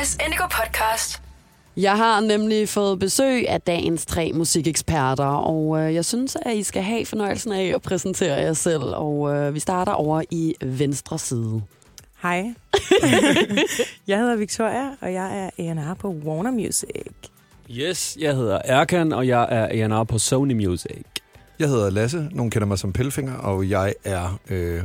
Voice Indigo Podcast. Jeg har nemlig fået besøg af dagens tre musikeksperter, og øh, jeg synes, at I skal have fornøjelsen af at præsentere jer selv. Og øh, vi starter over i venstre side. Hej. jeg hedder Victoria, og jeg er A&R på Warner Music. Yes, jeg hedder Erkan, og jeg er A&R på Sony Music. Jeg hedder Lasse, nogen kender mig som Pelfinger, og jeg er, øh,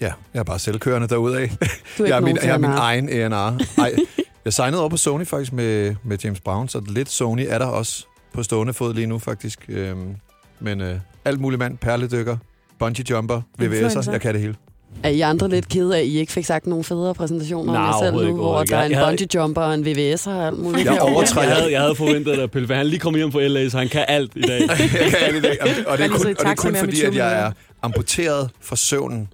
ja, jeg er bare selvkørende derudaf. Du er jeg, er min, jeg er min egen A&R. Ej, jeg signede over på Sony faktisk med, med James Brown, så lidt Sony er der også på stående fod lige nu faktisk. Øhm, men øh, alt muligt mand, perledykker, bungee jumper, VVS'er, jeg kan det hele. Er I andre lidt kede af, at I ikke fik sagt nogle federe præsentationer Nej, om jer selv nu, ikke, hvor der er en jeg bungee jumper og en VVS og alt muligt? Jeg overtræder- Jeg havde, jeg havde forventet at Pelle, han lige kommet hjem fra LA, så han kan alt i dag. jeg kan alt i dag. Og det- er kun, og det er kun fordi, 20 at jeg er amputeret fra søvnen.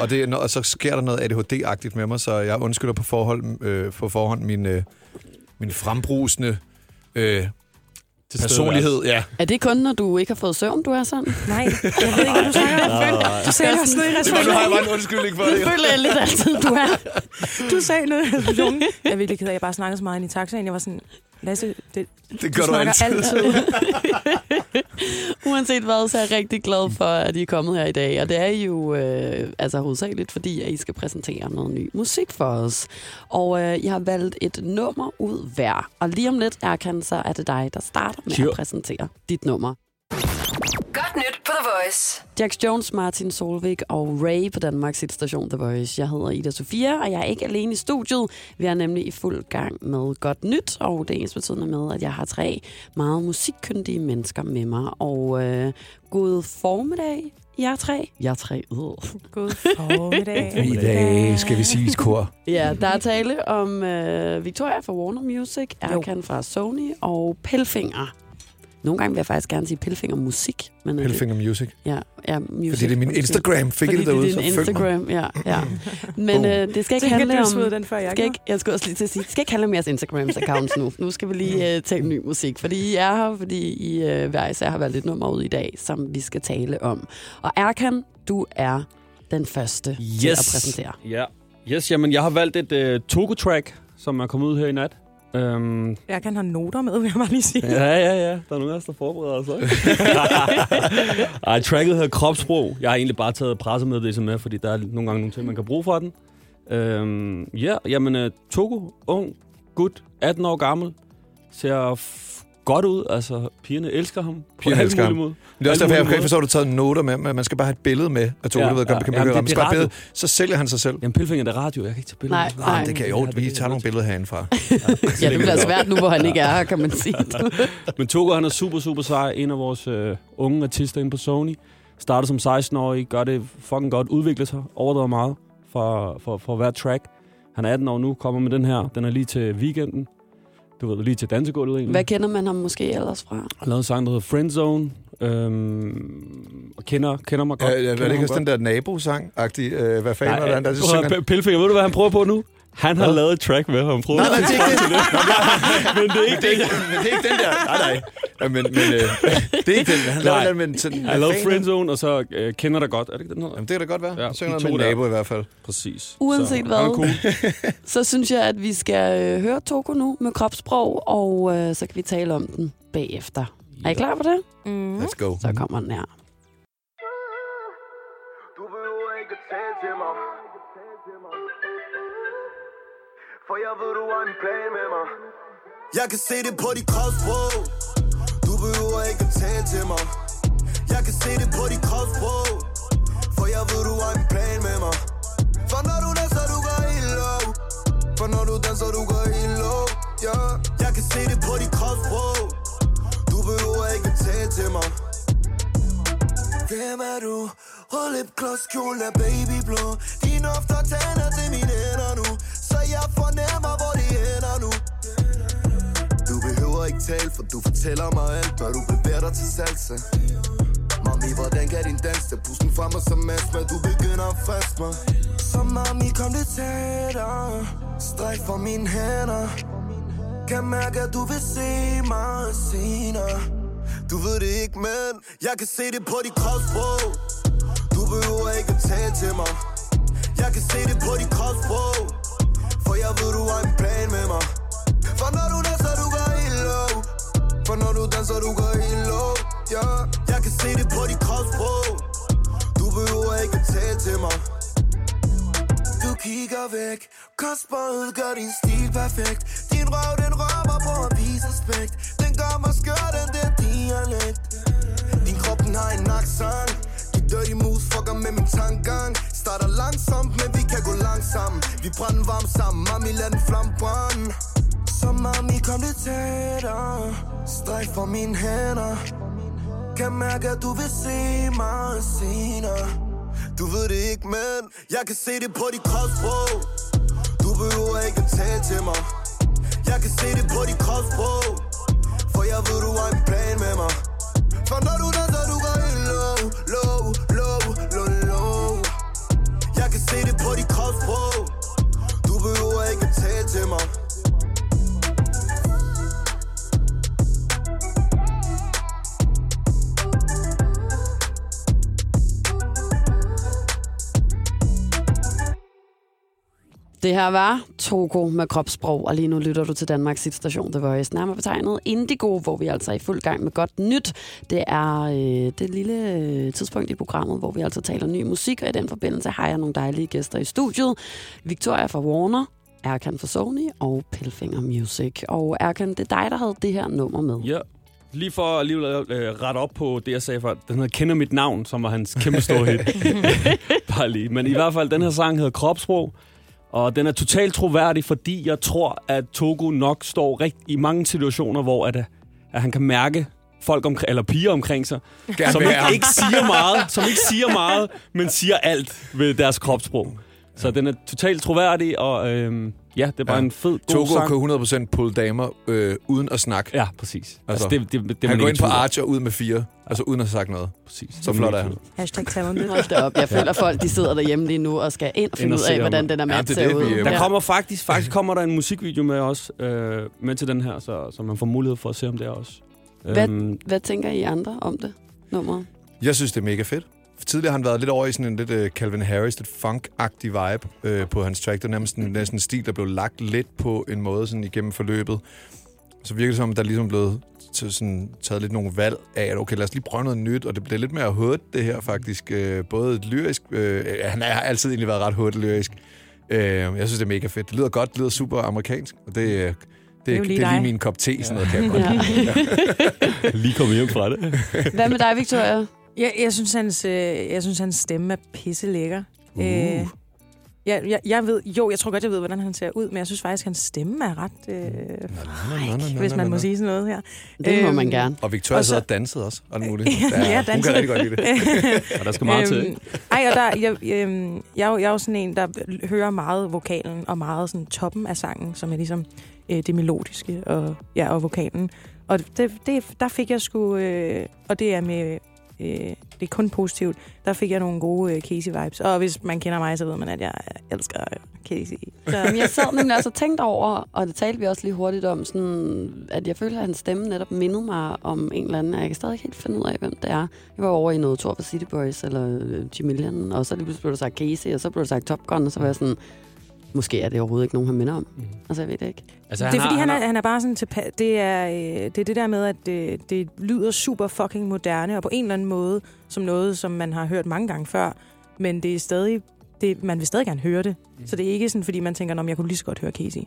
Og, det, er og så sker der noget ADHD-agtigt med mig, så jeg undskylder på, forhold, øh, på forhånd min, øh, min frembrusende øh, personlighed. Ja. Er det kun, når du ikke har fået søvn, du er sådan? Nej, jeg ved ikke, hvad du snakker om. Du sagde også noget i nu har jeg bare en undskyldning for Det det. føler jeg lidt altid, du er. Du sagde noget i receptionen. Jeg er virkelig ked af, at jeg bare snakkede så meget ind i taxaen. Jeg var sådan, Lasse, det, Det du gør du snakker altid. altid. Uanset hvad, så er jeg rigtig glad for, at I er kommet her i dag. Og det er jo øh, altså hovedsageligt, fordi at I skal præsentere noget ny musik for os. Og øh, jeg har valgt et nummer ud hver. Og lige om lidt, Erkan, så er det dig, der starter med Sure. at præsentere dit nummer. Godt nyt på The Voice. Jax Jones, Martin Solvig og Ray på Danmarks station The Voice. Jeg hedder Ida Sofia, og jeg er ikke alene i studiet. Vi er nemlig i fuld gang med godt nyt, og det er ens betydende med, at jeg har tre meget musikkyndige mennesker med mig. Og øh, god formiddag, jer tre. Jeg tre. Øh. God formiddag. I dag skal vi sige kor. Ja, der er tale om øh, Victoria fra Warner Music, Erkan fra Sony og Pelfinger. Nogle gange vil jeg faktisk gerne sige Pelfinger Musik. Men, øh, Pelfinger Music. Ja, ja, music. Fordi det er min Instagram. Fik Fordi det derude, det er din. Instagram, ja. ja. Men øh, det skal ikke handle du om... den før jeg skal ikke, jeg skulle også lige til at sige, det skal ikke handle om jeres Instagrams accounts nu. Nu skal vi lige øh, tale ny musik, fordi I er her, fordi I øh, hver især har valgt et nummer ud i dag, som vi skal tale om. Og Erkan, du er den første til at præsentere. Ja. Yes, jamen, jeg har valgt et uh, Togo-track, som er kommet ud her i nat. Um, Jeg kan have noter med, vil jeg bare lige sige. ja, ja, ja. Der er nogen af os, der forbereder sig. Ej, tracket hedder Kropsprog. Jeg har egentlig bare taget pressemeddelelse med, fordi der er nogle gange nogle ting, man kan bruge for den. Um, ja, jamen, uh, Togo, ung, gut, 18 år gammel, ser godt ud. Altså, pigerne elsker ham. Pigerne elsker ham. måder. Det er også derfor, jeg kan forstå, at du har taget noter med, men man skal bare have et billede med af Togo. Ja, Ja, ved, kan, ja. kan, Jamen, kan, det- det er billede, så sælger han sig selv. Jamen, pilfinger, det er radio. Jeg kan ikke tage billeder. Nej, nej. Ah, det kan jo. Vi tager nogle billeder herindefra. Ja, det bliver svært nu, hvor han ikke er her, kan man sige. Men Togo, han er super, super sej. En af vores øh, unge artister inde på Sony. Starter som 16-årig, gør det fucking godt, udvikler sig, overdrevet meget for, for, for hver track. Han er 18 år nu, kommer med den her. Den er lige til weekenden. Du ved, lige til dansegulvet egentlig. Hvad kender man ham måske ellers fra? Han har lavet en sang, der hedder Friendzone. Øhm, og kender, kender mig godt. Ja, ja, var det ikke også den der nabo-sang-agtig? Øh, hvad fanden var det, han der så prøv synger? at høre, Pilfinger, ved du, hvad han prøver på nu? Han har Hvad? lavet et track med ham. Prøv Nej, nej, det er ikke det. Men det er ikke det. Er ikke, men det er ikke den der. Nej, nej. Ja, men, men øh, det er ikke den. Han Nej. laver den med sådan... Han har lavet Friendzone, og så øh, kender dig godt. Er det ikke den hedder? Jamen, det kan da godt være. Ja, Ja, synger de noget med to en der. nabo i hvert fald. Præcis. Uanset så, hvad. Cool. Så synes jeg, at vi skal øh, høre Togo nu med kropssprog, og øh, så kan vi tale om den bagefter. Er I klar på det? Mm. Let's go. Så kommer den her. For jeg ved, du har en plan med mig Jeg kan se det på dit kropssprog Du behøver ikke at tale til mig Jeg kan se det på dit kropssprog For jeg ved, du har en plan med mig For når du danser, du går helt low. For når du danser, du går helt low yeah. Jeg kan se det på dit kropssprog Du behøver ikke at tale til mig Hvem er du? Rød lip, klods, kjolen er babyblå Dine hofter tænder til mine hænder nu tale, for du fortæller mig alt Når du bevæger dig til salsa. Mami, hvordan kan din dans tage pusten fra mig som astma? Du begynder at faste mig? Så mami, kom lidt tættere. Stræk for mine hænder. Kan mærke, at du vil se mig senere. Du ved det ikke, men Jeg kan se det på dit kropssprog Du behøver ikke at tale til mig. Jeg kan se det på dit kropssprog For jeg ved, du har en plan med mig. For så du for når du danser, du går helt low yeah. jeg kan se det på dit kropsprog Du behøver ikke at tale til mig. Du kigger væk. Kostbåret gør din stil perfekt. Din røv, den rømmer på at vise respekt. Den gør mig skør, den der dialekt. Din krop, den har en accent. De dirty moves fucker med min tankegang. Starter langsomt, men vi kan gå langsomt. Vi brænder varmt sammen, mami lad den flamme brænde så mami kom lidt tættere. Stræk for mine hænder. Kan mærke, at du vil se mig senere. Du ved det ikke, men Jeg kan se det på dit kropsprog. Du behøver ikke at tale til mig. Jeg kan se det på dit kropsprog. For jeg ved, du har en plan med mig. For når du danser, du går helt low Low, low, low, low. Jeg kan se det på dit kropsprog. Du behøver ikke at tale til mig. Det her var Togo med kropssprog, og lige nu lytter du til Danmarks station The Voice. Nærmere betegnet Indigo, hvor vi altså er i fuld gang med godt nyt. Det er øh, det lille øh, tidspunkt i programmet, hvor vi altså taler ny musik, og i den forbindelse har jeg nogle dejlige gæster i studiet. Victoria fra Warner, Erkan fra Sony og Pelfinger Music. Og Erkan, det er dig, der havde det her nummer med. Ja. Lige for at lige øh, rette op på det, jeg sagde før. Den hedder Kender mit navn, som var hans kæmpe store hit. Bare lige. Men i hvert fald, den her sang hedder Kropsprog. Og den er totalt troværdig, fordi jeg tror, at Togo nok står rigt i mange situationer, hvor at, at han kan mærke folk omkring, eller piger omkring sig, Gerne som ikke, ikke siger meget, som ikke siger meget, men siger alt ved deres kropssprog. Så den er totalt troværdig, og øhm, ja, det er bare Ja. en fed, god Togo sang. kan 100% pulle damer øh, uden at snakke. Ja, præcis. Altså, Altså, det, det, det, han går ikke ind på tvivl om. Arch og ud med fire, altså uden at have sagt noget. Præcis. Så flot er han. Hashtag talented. Hold da op. Jeg føler, at folk de sidder derhjemme lige nu og skal ind og finde ud af, hvordan den er Ja, mat det er ser det, ud. vi- Der Ja. kommer faktisk, faktisk kommer der en musikvideo med os, øh, med til den her, så, så man får mulighed for at se om det også. Hvad- Øhm, Hvad tænker I andre om det nummer? Jeg synes, det er mega fedt. Tidligere har han været lidt over i sådan en lidt uh, Calvin Harris, lidt funk-agtig vibe øh, på hans track. Det er nærmest en, næsten en stil, der blev lagt lidt på en måde sådan igennem forløbet. Så virker det som, at der ligesom er blevet til sådan, taget lidt nogle valg af, at okay, lad os lige prøve noget nyt, og det bliver lidt mere hood, det her faktisk. Øh, både lyrisk, øh, han har altid egentlig været ret hood lyrisk. Øh, jeg synes, det er mega fedt. Det lyder godt, det lyder super amerikansk, og det, øh, det, det, jo det, lige det er lige min kop te, sådan noget kan jeg godt. Ja. lige kommet hjem fra det. Hvad med dig, Victoria? Jeg, jeg, synes, hans, øh, jeg synes, hans stemme er pisse lækker. Uh. Øh, jeg, jeg, jeg ved, jo, jeg tror godt, jeg ved, hvordan han ser ud, men jeg synes faktisk, at hans stemme er ret øh, nå, hvis man må sige sådan noget her. Det må Øhm, man gerne. Og Victoria Og så- sad og dansede også, og muligt. Ja, hun danset. kan rigtig godt lide det. Og der skal meget til. Øhm, ej, og der, jeg, øhm, jeg, er jo- jeg er jo sådan en, der hører meget vokalen og meget sådan toppen af sangen, som er ligesom øh, det melodiske og, ja, og vokalen. Og det, det, der fik jeg sgu, øh, og det er med, øh, det er kun positivt, der fik jeg nogle gode øh, Casey-vibes. Og hvis man kender mig, så ved man, at jeg elsker øh, Casey. Så, Jamen, jeg sad nemlig også og tænkte over, og det talte vi også lige hurtigt om, sådan, at jeg følte, at hans stemme netop mindede mig om en eller anden, og jeg kan stadig ikke helt finde ud af, hvem det er. Jeg var over i noget Tour for City Boys, eller øh, Jimmy Lennon, og så lige pludselig blev der sagt Casey, og så blev der sagt Top Gun, og så var jeg sådan, måske er det overhovedet ikke nogen, han minder om. Mhm. Altså, jeg ved det ikke. Altså, det er fordi, han er, han er bare sådan tilpa- det er, øh, det er det der med, at det, det lyder super fucking moderne, og på en eller anden måde, som noget, som man har hørt mange gange før, men det er stadig, det, man vil stadig gerne høre det. Mm. Så det er ikke sådan, fordi man tænker, om jeg kunne lige så godt høre Casey.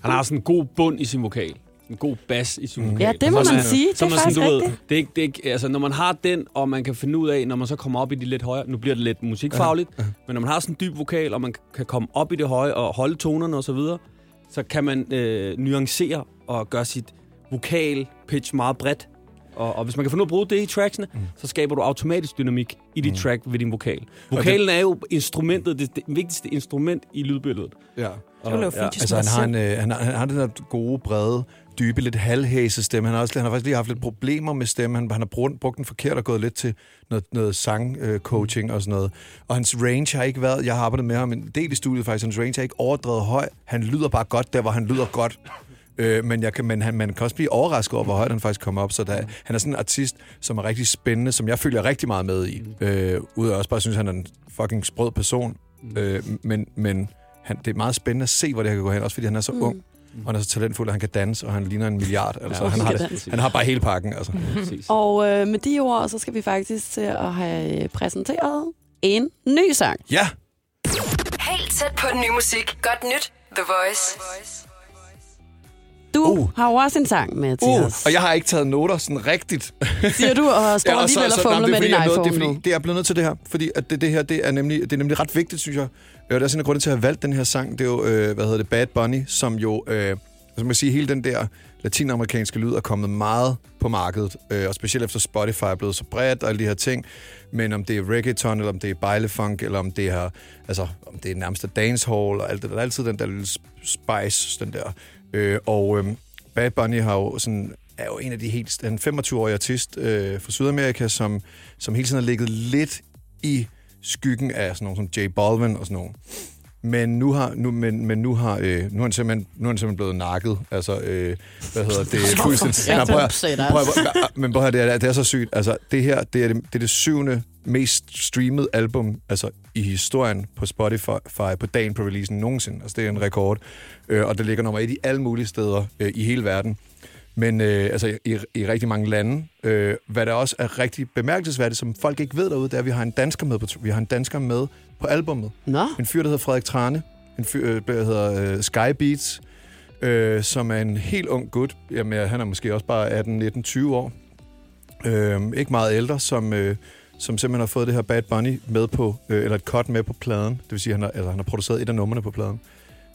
Han har sådan en god bund i sin vokal. En god bas i sin Mm. vokal. Ja, det må Og så man er- sige. Det er man faktisk sådan, du ved, det er ikke, det er ikke, altså, når man har den, og man kan finde ud af, når man så kommer op i de lidt højere, nu bliver det lidt musikfagligt, Ja, ja. men når man har sådan en dyb vokal, og man kan komme op i det høje og holde tonerne osv., så, videre, så kan man øh, nuancere og gøre sit vokal pitch meget bredt. Og, og hvis man kan finde ud af at bruge det i tracksene, mm. så skaber du automatisk dynamik i dit Mm. track ved din vokal. Vokalen er jo instrumentet, det, det vigtigste instrument i lydbilledet. Ja. Lave ja. Altså, han har, en, øh, han, har, han har den der gode, brede, dybe, lidt halvhæse stemme. Han har, også, han har faktisk lige haft lidt problemer med stemmen. Han, han har brugt, brugt den forkert og gået lidt til noget, noget sang-coaching og sådan noget. Og hans range har ikke været... Jeg har arbejdet med ham en del i studiet faktisk. Hans range er ikke overdrevet høj. Han lyder bare godt der, hvor han lyder godt. Øh, men jeg kan, men han, man kan også blive overrasket over, hvor højt han faktisk kommer op. Så der, han er sådan en artist, som er rigtig spændende, som jeg følger rigtig meget med i. Øh, Udover også bare synes, han er en fucking sprød person. Øh, men men han, det er meget spændende at se, hvor det her kan gå hen. Også fordi han er så Mm. ung. Og han er så talentfuld, at han kan danse, og han ligner en milliard. Altså, Ja, han, han har det, han har bare hele pakken. Altså. Præcis. Og øh, med de ord, så skal vi faktisk til at have præsenteret en ny sang. Ja, Helt tæt på den nye musik. Godt nyt. The Voice. Du Uh. har jo også en sang med til uh, os. og jeg har ikke taget noter sådan rigtigt. Siger du, og står Ja, og så- alligevel og så- fumler nej, med det din jeg iPhone det er, fordi, det er jeg blevet nødt til det her, fordi at det, det her det er, nemlig, det er nemlig ret vigtigt, synes jeg. Øh, det er sådan en grund til at have valgt den her sang. Det er jo, øh, hvad hedder det, Bad Bunny, som jo, øh, som man sige, hele den der latinamerikanske lyd er kommet meget på markedet, øh, og specielt efter Spotify er blevet så bredt og alle de her ting. Men om det er reggaeton, eller om det er bejlefunk, eller om det er, altså, om det er nærmest dancehall, og alt det der, der er altid den der lille spice, den der. Øh, og øh, Bad Bunny har jo sådan, er jo en af de helt, en 25-årige artist øh, fra Sydamerika, som, som hele tiden har ligget lidt i skyggen af sådan nogen som J Balvin og sådan nogen. Men nu har, nu, men, men nu har, øh, nu er han simpelthen, nu er han simpelthen blevet nakket. Altså, øh, hvad hedder det? Fuldstændig. Ja, prøv prøv prøv Men prøv at det er, det er så sygt. Altså, det her, det er det, det er det syvende mest streamede album altså, i historien på Spotify på dagen på releasen nogensinde. Altså, det er en rekord. Øh, og det ligger nummer et i alle mulige steder øh, i hele verden. Men øh, altså, i, i rigtig mange lande. Øh, hvad der også er rigtig bemærkelsesværdigt, som folk ikke ved derude, det er, at vi har en dansker med på, vi har en dansker med på albummet. Nå, En fyr, der hedder Frederik Trane. En fyr, øh, der hedder øh, Sky Beats, øh, som er en helt ung gut. Jamen, han er måske også bare 18, 19, 20 år. Øh, ikke meget ældre, som, øh, som simpelthen har fået det her Bad Bunny med på, øh, eller et cut med på pladen. Det vil sige, at han har, eller han har produceret et af numrene på pladen.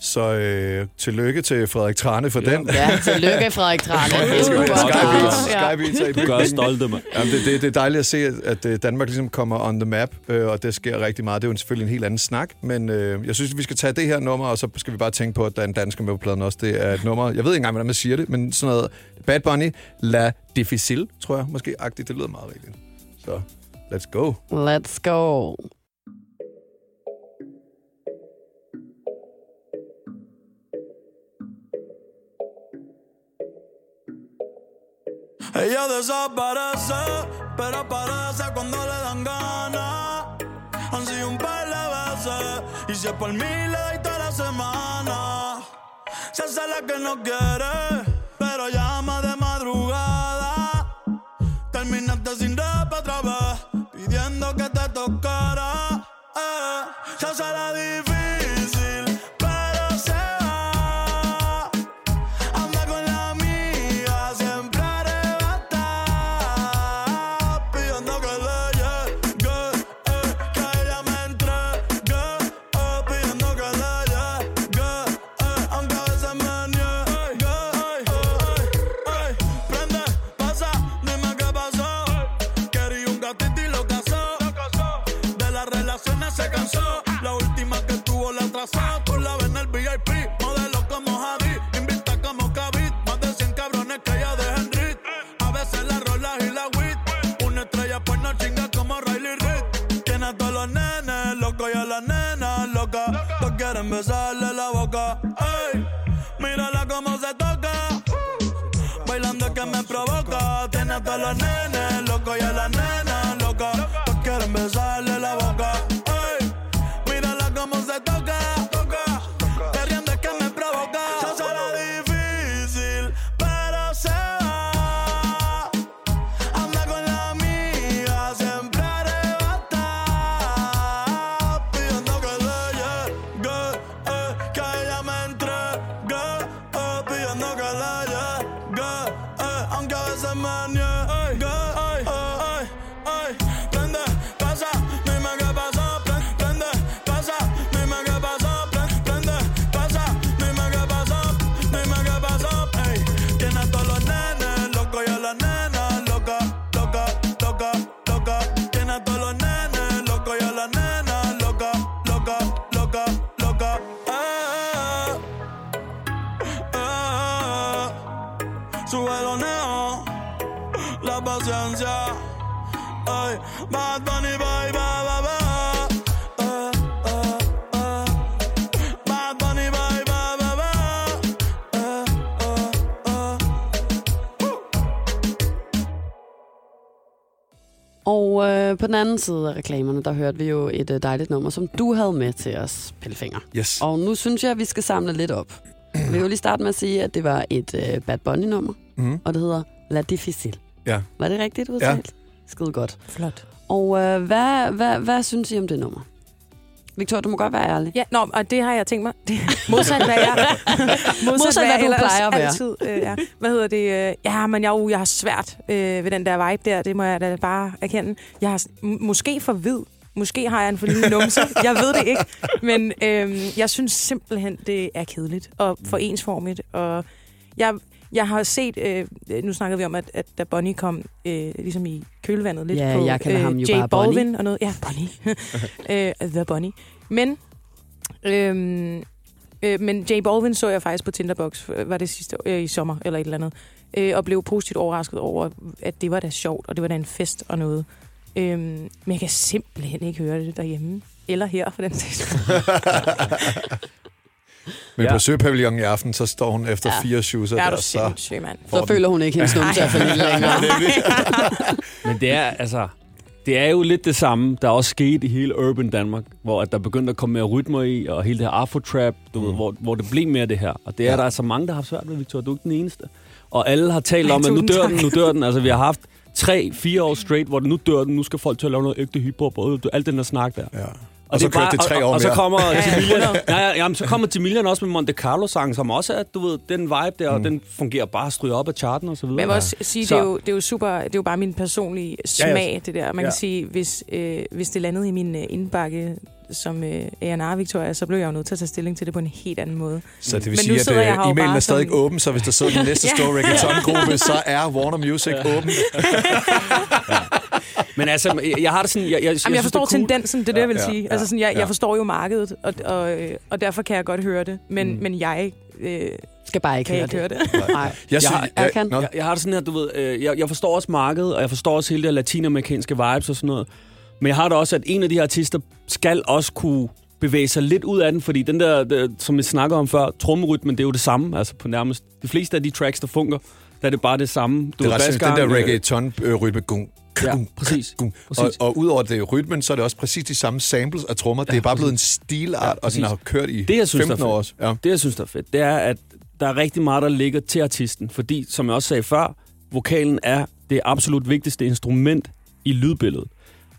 Så øh, tillykke til Frederik Trane for Ja. den. ja, tillykke Frederik Trane. Det skal Uh, være hvor Sky godt. Beats. Ja. Sky Beats er i Du gør bygningen. os stolte, mand. Jamen, det, det, det er dejligt at se, at, at øh, Danmark ligesom kommer on the map, øh, og det sker rigtig meget. Det er jo selvfølgelig en helt anden snak, men øh, jeg synes, vi skal tage det her nummer, og så skal vi bare tænke på, at der er en dansker med på pladen også. Det er et nummer, jeg ved ikke engang, hvordan man siger det, men sådan noget Bad Bunny, La Difficile, tror jeg måske, agtigt. Det lyder meget rigtigt. Så, let's go. Let's go. Ella desaparece, pero aparece cuando le dan ganas. Han sido un par de veces, y si es por mí le doy toda la semana. Se hace la que no quiere, pero llama de Todos quieren besarle la boca. Ey, mírala cómo se toca. Bailando es que me provoca. Tiene a todos los nenes locos y a las nenas locas. Todos quieren besarle la boca. Ey, mírala cómo se toca. På den anden side af reklamerne, der hørte vi jo et øh, dejligt nummer, som du havde med til os, Pellefinger. Yes. Og nu synes jeg, at vi skal samle lidt op. Vi vil jo lige starte med at sige, at det var et uh, Bad Bunny-nummer, Mm. og det hedder La Difficile. Ja. Var det rigtigt udtalt? Ja. Skide godt. Flot. Og uh, hvad, hvad, hvad synes I om det nummer? Victoria, du må godt være ærlig. Ja, nå, og det har jeg tænkt mig. Det, modsat hvad jeg... Modsat hvad du ellers plejer at være. Altid, øh, ja. Hvad hedder det? Øh, ja, men jeg, jeg har svært øh, ved den der vibe der. Det må jeg da bare erkende. Jeg har måske for hvid. Måske har jeg en for lille numse. Jeg ved det ikke. Men øh, jeg synes simpelthen, det er kedeligt og for ensformigt. Og jeg, jeg har set... Øh, nu snakkede vi om, at, at da Bonnie kom øh, ligesom i kølvandet lidt Ja, på jeg kalder ham jo J bare Bonnie. Balvin og noget. Ja, Bonnie. øh, The Bonnie. Men Øhm, øh, men J Balvin så jeg faktisk på Tinderbox, øh, var det sidste øh, i sommer eller et eller andet, øh, og blev positivt overrasket over, at det var da sjovt, og det var da en fest og noget. Øhm, men jeg kan simpelthen ikke høre det derhjemme. Eller her, for den sags. Men Ja. på Søpavillonen i aften, så står hun efter Ja. fire shoes, Er der, så... sindssyg, mand. Så føler hun ikke hendes numse er for lille længere. Men det er, altså, det er jo lidt det samme, der også skete i hele Urban Danmark, hvor at der begyndte at komme mere rytmer i, og hele det her afro-trap, du mm. ved, hvor, hvor det blev mere det her. Og det er Ja. ja. der altså mange, der har haft svært ved, Victor. Du er ikke den eneste. Og alle har talt Ej, om, at nu dør tak. den, nu dør den. Altså, vi har haft tre, fire år straight, hvor det nu dør den, nu skal folk til at lave noget ægte hiphop, og alt den der snak der. Ja. Og, Og så det kørte det tre og, år og, og så mere. kommer Ja, ja, Jamilian, 100. ja, ja, jamen, så kommer Jamilian også med Monte Carlo-sangen, som også er, du ved, den vibe der, og Mm. den fungerer bare stryger op af charten og så videre. Men jeg vil også sige, Så- det er, jo, det er jo super, det er jo bare min personlige smag, det der. Man Ja. kan sige, hvis, øh, hvis det landede i min øh, indbakke som øh, A&R Victoria, så blev jeg jo nødt til at tage stilling til det på en helt anden måde. Så det vil Men nu sige, jeg at uh, e-mailen er stadig som- åben, så hvis der sidder den næste Ja. store reggaeton-gruppe, så er Warner Music åben. Men altså, jeg, jeg har det sådan... Jeg, jeg, Jamen, jeg synes, forstår det cool. tendensen, det er det, jeg vil Ja, sige. ja, Altså, sådan, jeg, ja. jeg forstår jo markedet, og, og, øh, og derfor kan jeg godt høre det. Men, Mm. men jeg øh, Skal bare ikke kan høre ikke det. høre det. Nej. Jeg Jeg synes, har- jeg kan- Nå, Jeg, jeg har det sådan her, du ved, øh, jeg, jeg forstår også markedet, og jeg forstår også hele det latinamerikanske vibes og sådan noget. Men jeg har det også, at en af de her artister skal også kunne bevæge sig lidt ud af den, fordi den der, der som vi snakker om før, trommerytmen, det er jo det samme, altså på nærmest de fleste af de tracks, der fungerer, der er det bare det samme. Du det er ret den der øh, reggaeton-rytme. Gung, Ja, præcis. præcis. Og, og udover det rytmen, så er det også præcis de samme samples af trommer. Det er bare blevet en stilart, Ja, og den præcis. har kørt i Det, jeg synes, 15 der er år også. Ja. Det, jeg synes, der er fedt, det er, at der er rigtig meget, der ligger til artisten. Fordi, som jeg også sagde før, vokalen er det absolut vigtigste instrument i lydbilledet.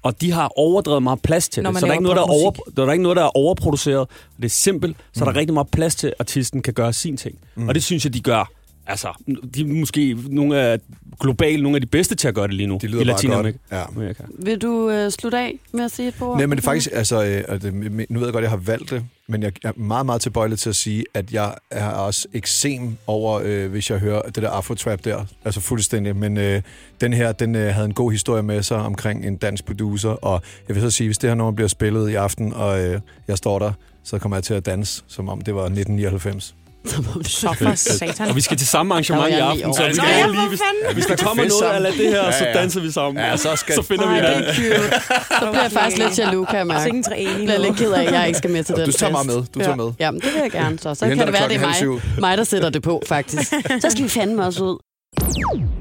Og de har overdrevet meget plads til Når det. Så der er, ikke noget, der, er over, der er ikke noget, der er overproduceret. Det er simpelt, så Mm. der er rigtig meget plads til, at artisten kan gøre sin ting. Mm. Og det synes jeg, de gør. Altså, de er måske nogle af globalt nogle af de bedste til at gøre det lige nu. De lyder i bare godt. Ja. Amerika. Vil du øh, slutte af med at sige et par ord? Nej, men det er faktisk, altså, øh, det, nu ved jeg godt, at jeg har valgt det, men jeg er meget, meget tilbøjelig til at sige, at jeg er også eksem over, øh, hvis jeg hører det der afro-trap der, altså fuldstændig, men øh, den her, den øh, havde en god historie med sig omkring en dansk producer, og jeg vil så sige, hvis det her nummer bliver spillet i aften, og øh, jeg står der, så kommer jeg til at danse, som om det var 1999. Så for satan. Og vi skal til samme arrangement i aften, lige så vi skal ja, lige, hvis, fanden. hvis der skal kommer noget sammen. af det her, Ja, så ja. danser vi sammen. Ja, så skal- så finder vi Ej, det. det er cute. Så bliver jeg faktisk lidt jaloux, kan jeg mærke. Jeg bliver lidt ked af, at jeg ikke skal med til den du tager mig med, du tager med. Ja, men det vil jeg gerne så. Så Vi kan det være, det er mig, mig, der sætter det på, faktisk. Så skal vi fandme også ud.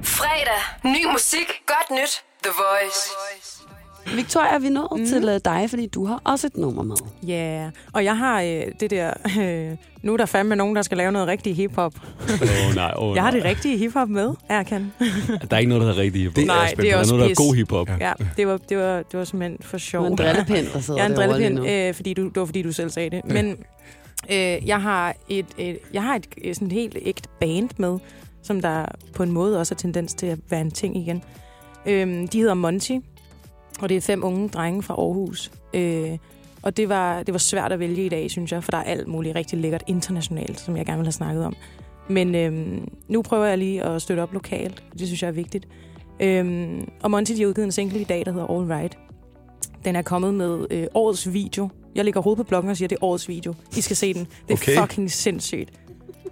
Fredag. Ny musik. Godt nyt. The Voice. Victoria, er vi nået Mhm. mm. til øh, dig, fordi du har også et nummer med. Ja, yeah. og jeg har øh, det der... Øh, nu er der fandme nogen, der skal lave noget rigtig hiphop. Åh oh, nej, oh, Jeg har nej. det rigtige hiphop med, Erkan. Der er ikke noget, der hedder rigtig hiphop. Det er Nej, det er på. der er også noget, der er god hiphop. Ja. Ja, det var, det var, det var simpelthen for Du sjov. er en drillepind, der sidder Jeg er en drillepind, øh, fordi du, det var fordi, du selv sagde det. Men øh, jeg har et, et, jeg har et øh, sådan helt ægte band med, som der på en måde også har tendens til at være en ting igen. Øhm, de hedder Monty, og det er fem unge drenge fra Aarhus. Øh, og det var, det var svært at vælge i dag, synes jeg, for der er alt muligt rigtig lækkert internationalt, som jeg gerne vil have snakket om. Men øhm, nu prøver jeg lige at støtte op lokalt. Det synes jeg er vigtigt. Øhm, og Monty de har udgivet en single i dag, der hedder All Right. Den er kommet med øh, årets video. Jeg lægger hovedet på bloggen og siger, at det er årets video. I skal se den. Det er Okay. fucking sindssygt.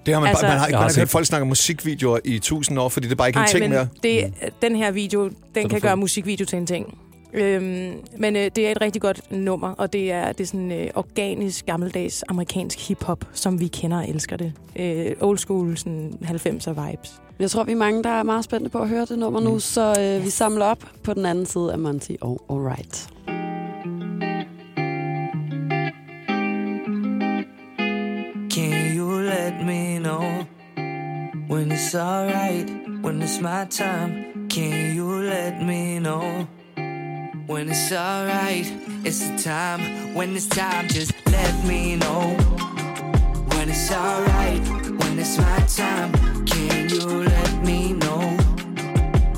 Det har man, Altså- altså, man har ikke man har set- hørt folk snakke om musikvideoer i tusind år, fordi det er bare ikke en ting men mere. det, den her video, den er kan gøre musikvideo til en ting. Øhm, men øh, det er et rigtig godt nummer, og det er, det er sådan øh, organisk, gammeldags amerikansk hiphop, som vi kender og elsker det. Øh, old school, sådan 90'er vibes. Jeg tror, vi er mange, der er meget spændte på at høre det nummer nu, Mm. så øh, vi samler op på den anden side af Monty og All Right. Can you let let me know when it's alright, when it's my time? Can you let me know when it's alright? It's the time, when it's time, just let me know when it's alright, when it's my time. Can you let me know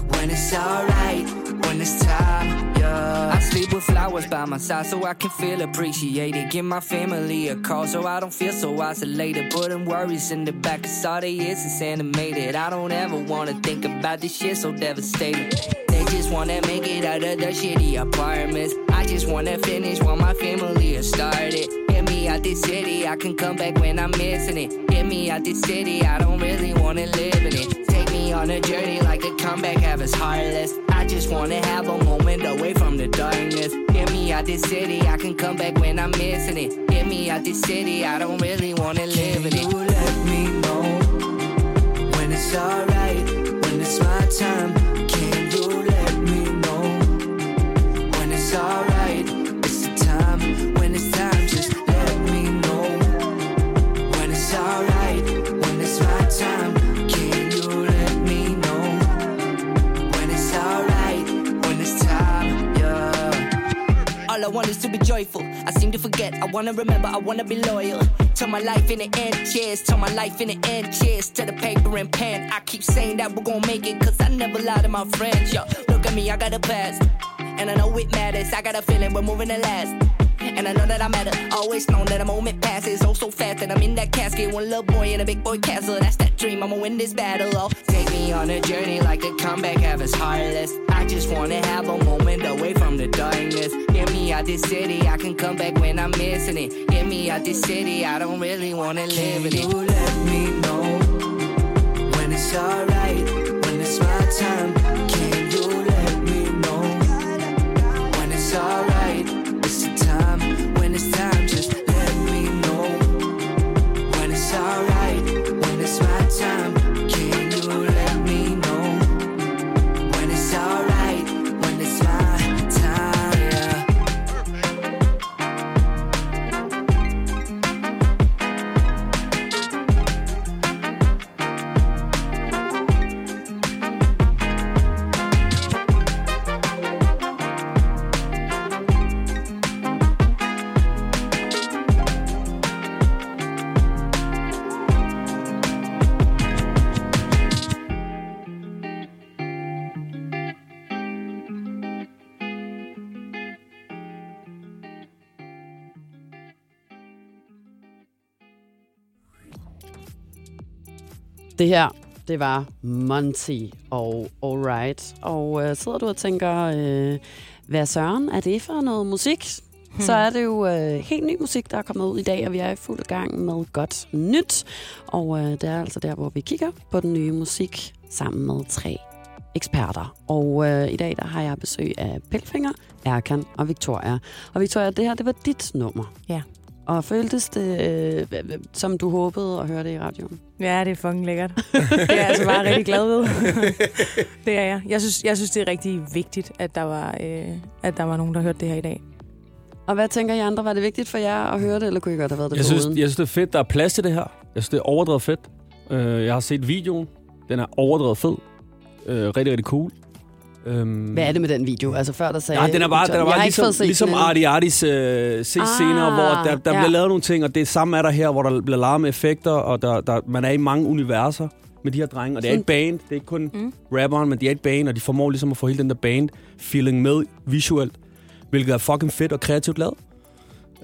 when it's alright, when it's time? Yeah. I sleep with flowers by my side so I can feel appreciated. Give my family a call so I don't feel so isolated. Putting worries in the back, cause all they is is animated. I don't ever wanna think about this shit so devastating. Just wanna make it out of the shitty apartments. I just wanna finish while my family has started. Get me out this city, I can come back when I'm missing it. Get me out this city, I don't really wanna live in it. Take me on a journey like a comeback, have us heartless. I just wanna have a moment away from the darkness. Get me out this city, I can come back when I'm missing it. Get me out this city, I don't really wanna live in it. You let me know when it's alright, when it's my time. It's alright? It's time, when it's time, just let me know when it's alright, when it's my time. Can you let me know when it's alright, when it's time? Yeah. All I want is to be joyful. I seem to forget. I wanna remember. I wanna be loyal. Turn my life in the end, cheers. Turn my life in the end, cheers. To the paper and pen. I keep saying that we're gonna make it, cause I never lie to my friends. Yo, look at me, I got a past. And I know it matters. I got a feeling we're moving to last. And I know that I matter. Always known that a moment passes oh so fast that I'm in that casket. One little boy in a big boy castle. That's that dream. I'ma win this battle. Oh, take me on a journey like a comeback. Have us heartless. I just wanna have a moment away from the darkness. Get me out this city. I can come back when I'm missing it. Get me out this city. I don't really wanna live in it. You let me know when it's alright. When it's my time. When Det her, det var Monty og Alright. Og øh, sidder du og tænker, øh, hvad søren er det for noget musik? Hmm. Så er det jo øh, helt ny musik, der er kommet ud i dag, og vi er i fuld gang med godt nyt. Og øh, det er altså der, hvor vi kigger på den nye musik sammen med tre eksperter. Og øh, i dag der har jeg besøg af Pelfinger, Erkan og Victoria. Og Victoria, det her, det var dit nummer. Ja. Og føltes det, øh, som du håbede at høre det i radioen? Ja, det er fucking lækkert. Det er jeg altså bare rigtig glad ved. det er jeg. Jeg synes, jeg synes, det er rigtig vigtigt, at der, var, øh, at der var nogen, der hørte det her i dag. Og hvad tænker I andre? Var det vigtigt for jer at høre det, eller kunne I godt have været det Jeg synes, foruden? jeg synes, det er fedt, der er plads til det her. Jeg synes, det er overdrevet fedt. Øh, jeg har set videoen. Den er overdrevet fed. Øh, rigtig, rigtig cool. Øhm, Hvad er det med den video? Altså før der sagde... Ja, den er bare, den er Jeg bare ikke fået ligesom, ligesom. Artie Artis øh, se Ah, senere, hvor der, der ja. bliver lavet nogle ting, og det samme er der her, hvor der bliver lavet med effekter, og der, der, man er i mange universer med de her drenge, og det er et band, det er ikke kun Mm. mm. rapperen, men det er et band, og de formår ligesom at få hele den der band-feeling med visuelt, hvilket er fucking fedt og kreativt lavet.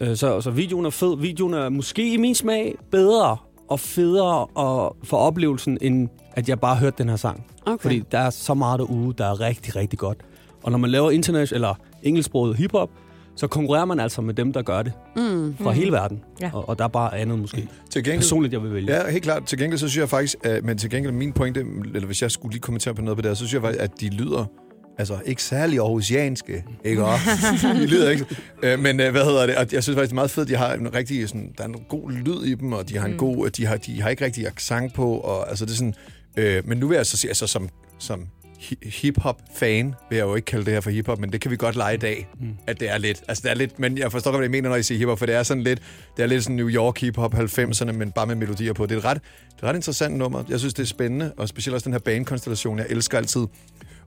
Øh, Så, så videoen er fed. Videoen er måske i min smag bedre og federe og for oplevelsen, end at jeg bare hørte den her sang. Okay. Fordi der er så meget derude, der er rigtig, rigtig godt. Og når man laver international eller engelsksproget hiphop, så konkurrerer man altså med dem, der gør det Mm. fra mm. hele verden. Ja. Og, og der er bare andet måske. Til gengæld, Personligt, jeg vil vælge. Ja, helt klart. Til gengæld så synes jeg faktisk, at, men til gengæld min pointe, eller hvis jeg skulle lige kommentere på noget på det her, så synes jeg faktisk, at de lyder altså ikke særlig aarhusianske, ikke også? de lyder ikke. Øh, men øh, hvad hedder det? Og jeg synes faktisk, det er meget fedt, de har en rigtig sådan, der er en god lyd i dem, og de har en Mm. god, de har, de har ikke rigtig accent på, og altså det er sådan, øh, men nu vil jeg så sige, altså som, som hi- hip-hop-fan, vil jeg jo ikke kalde det her for hip-hop, men det kan vi godt lege i dag, mm. at det er lidt. Altså, det er lidt, men jeg forstår godt, hvad I mener, når I siger hip-hop, for det er sådan lidt, det er lidt sådan New York hip-hop 90'erne, men bare med melodier på. Det er et ret, det er et ret interessant nummer. Jeg synes, det er spændende, og specielt også den her banekonstellation. Jeg elsker altid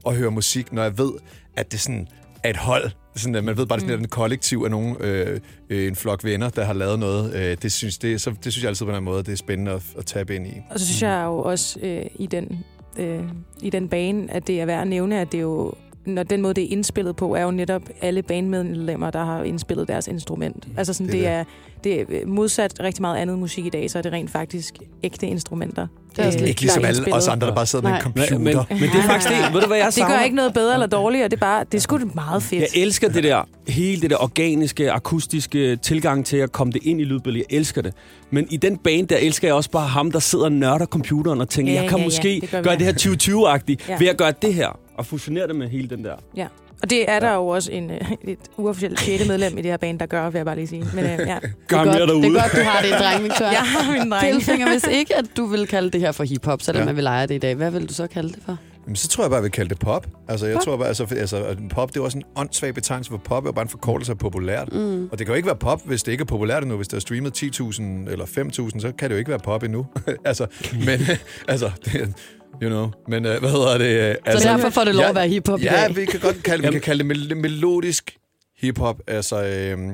at høre musik, når jeg ved, at det sådan er et hold. Sådan, at man ved bare, det er sådan, mm. en kollektiv af nogen, øh, øh, en flok venner, der har lavet noget. Øh, det, synes, det, så, det synes jeg altid på den måde, det er spændende at, at tabe ind i. Og så synes jeg jo også øh, i, den, øh, i den bane, at det er værd at nævne, at det er jo når den måde, det er indspillet på, er jo netop alle bandmedlemmer, der har indspillet deres instrument. Altså sådan, Det er det, er, det er modsat rigtig meget andet musik i dag, så er det rent faktisk ægte instrumenter. Det er også øh, lidt Ikke ligesom der alle os andre, der bare sidder med en Nej. computer. Men, men, men det er faktisk det. Ved du, hvad jeg Det savner? gør ikke noget bedre eller dårligere, det er bare, det er sgu meget fedt. Jeg elsker det der, hele det der organiske, akustiske tilgang til at komme det ind i lydbilledet. Jeg elsker det. Men i den bane, der elsker jeg også bare ham, der sidder og nørder computeren og tænker, Ja, jeg kan ja, ja, måske det gør vi gøre det her 2020-agtigt Ja. ved at gøre det her. Og fusionere det med hele den der. Ja. Og det er der jo også en, øh, et uofficielt sjette medlem i det her band, der gør, vil jeg bare lige sige. Men øh, ja, Gør det er, mere godt, det derude. er godt, du har det, dreng, Victoria. jeg har min dreng. Pilfinger, hvis ikke, at du vil kalde det her for hiphop, selvom Ja. ja. man vil lege det i dag, hvad vil du så kalde det for? Jamen, så tror jeg bare, jeg vil kalde det pop. Altså, jeg Pop? tror bare, altså, altså, pop, det er også en åndssvag betegnelse for pop, er bare en forkortelse af populært. Mm. Og det kan jo ikke være pop, hvis det ikke er populært endnu. Hvis det er streamet 10.000 eller 5.000, så kan det jo ikke være pop endnu. altså, men, altså, det, you know. Men, uh, hvad hedder det? øh, Så Altså, derfor får det lov ja, at være hiphop i Ja, dag. vi kan godt kalde, vi kan kalde det mel- melodisk hiphop. Altså, øhm,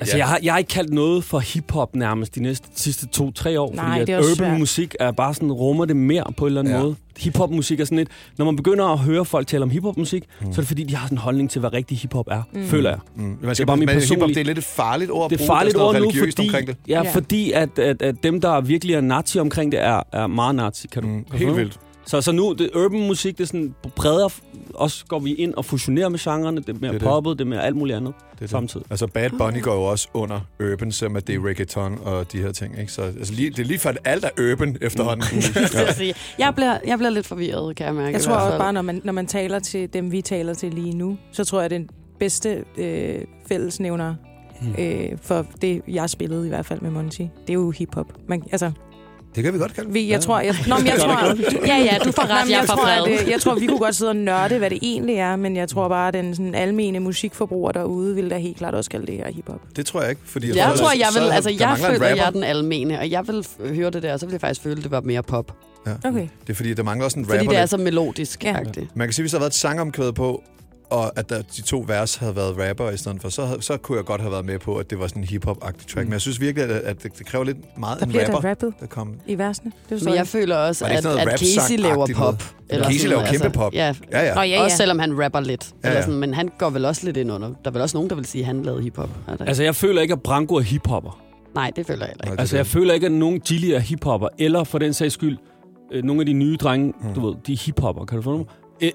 Altså, Ja. jeg, har, jeg har ikke kaldt noget for hiphop nærmest de næste sidste to-tre år. Nej, fordi det er at urban svært. musik er bare sådan, rummer det mere på en eller anden Ja. måde. Hiphop-musik er sådan lidt... Når man begynder at høre folk tale om hiphop-musik, mm. så er det fordi, de har sådan en holdning til, hvad rigtig hiphop er, mm. føler jeg. mm, man Det er skal bare min hiphop, personlige- det er lidt et farligt ord at Det er bruge. farligt ord nu, fordi, omkring det. ja, Ja. fordi at, at, at dem, der virkelig er nazi omkring det, er, er meget nazi. Kan du, Mm, kan helt vildt. Så, så nu, det urban musik, det er sådan bredere, også går vi ind og fusionerer med genrerne, det er mere Det er det. poppet, det er mere alt muligt andet Det er det. samtidig. Altså Bad Bunny går jo også under urban, selvom at det er reggaeton og de her ting. Ikke? Så altså, lige, det er lige for, at alt er urban efterhånden. Ja. Jeg, bliver, jeg bliver lidt forvirret, kan jeg mærke. Jeg tror også bare, når man, når man taler til dem, vi taler til lige nu, så tror jeg, den bedste øh, fællesnævner øh, for det, jeg spillede i hvert fald med Monty, det er jo hiphop. Man, altså, det kan vi godt kalde vi, jeg tror, jeg, nå, men jeg tror, Ja, ja, du får ret, jeg jeg, tror, at, øh, jeg tror, vi kunne godt sidde og nørde, hvad det egentlig er, men jeg tror bare, at den sådan, almene musikforbruger derude vil da helt klart også kalde det her hiphop. Det tror jeg ikke. Fordi Jeg tror, tror, jeg vil, så- altså jeg føler, jeg er den almene, og jeg vil høre det der, og så vil jeg faktisk føle, at det var mere pop. Okay. Det er fordi, der mangler også en rapper. Fordi det er lidt. så melodisk Ja. ja. Man kan sige, hvis der havde været et sangomkvæd på, og at der, de to vers havde været rapper i stedet for, så, havde, så kunne jeg godt have været med på, at det var sådan en hip-hop-agtig track. Mm. Men jeg synes virkelig, at, at det, det kræver lidt meget Der en rapper, der rappet der kom. i versene. Det Men jeg føler også, at, at Casey laver pop. noget? Casey sådan laver kæmpe pop. Ja, Ja, ja. Nå, ja, ja. Også selvom han rapper lidt. Ja, Ja, ja. Sådan, men han går vel også lidt ind under. Der er vel også nogen, der vil sige, at han lavede hiphop. Altså, jeg føler ikke, at Branko er hiphopper. Nej, det føler jeg heller ikke. Altså, jeg føler ikke, at nogen Gilly er hiphopper, eller for den sags skyld, øh, nogle af de nye drenge, mm. du ved, de er hiphopper, kan du få mig?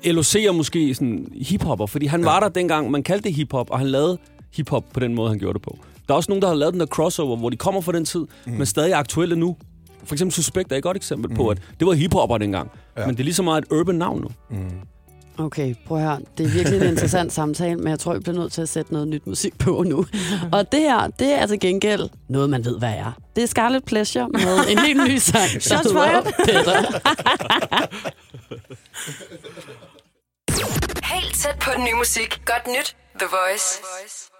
LOC er måske sådan hiphopper, fordi han ja. var der dengang, man kaldte det hiphop, og han lavede hiphop på den måde, han gjorde det på. Der er også nogen, der har lavet den der crossover, hvor de kommer fra den tid, mm. men stadig er aktuelle nu. For eksempel Suspekt er et godt eksempel mm. på, at det var hiphopper dengang. Ja. Men det er lige så meget et urban navn nu. Mm. Okay, prøv at høre. Det er virkelig en interessant samtale, men jeg tror, vi bliver nødt til at sætte noget nyt musik på nu. Og det her, det er altså gengæld noget, man ved, hvad er. Det er Scarlet Pleasure med en helt ny sang. Shots fired. Helt tæt på den nye musik. Godt nyt. The Voice.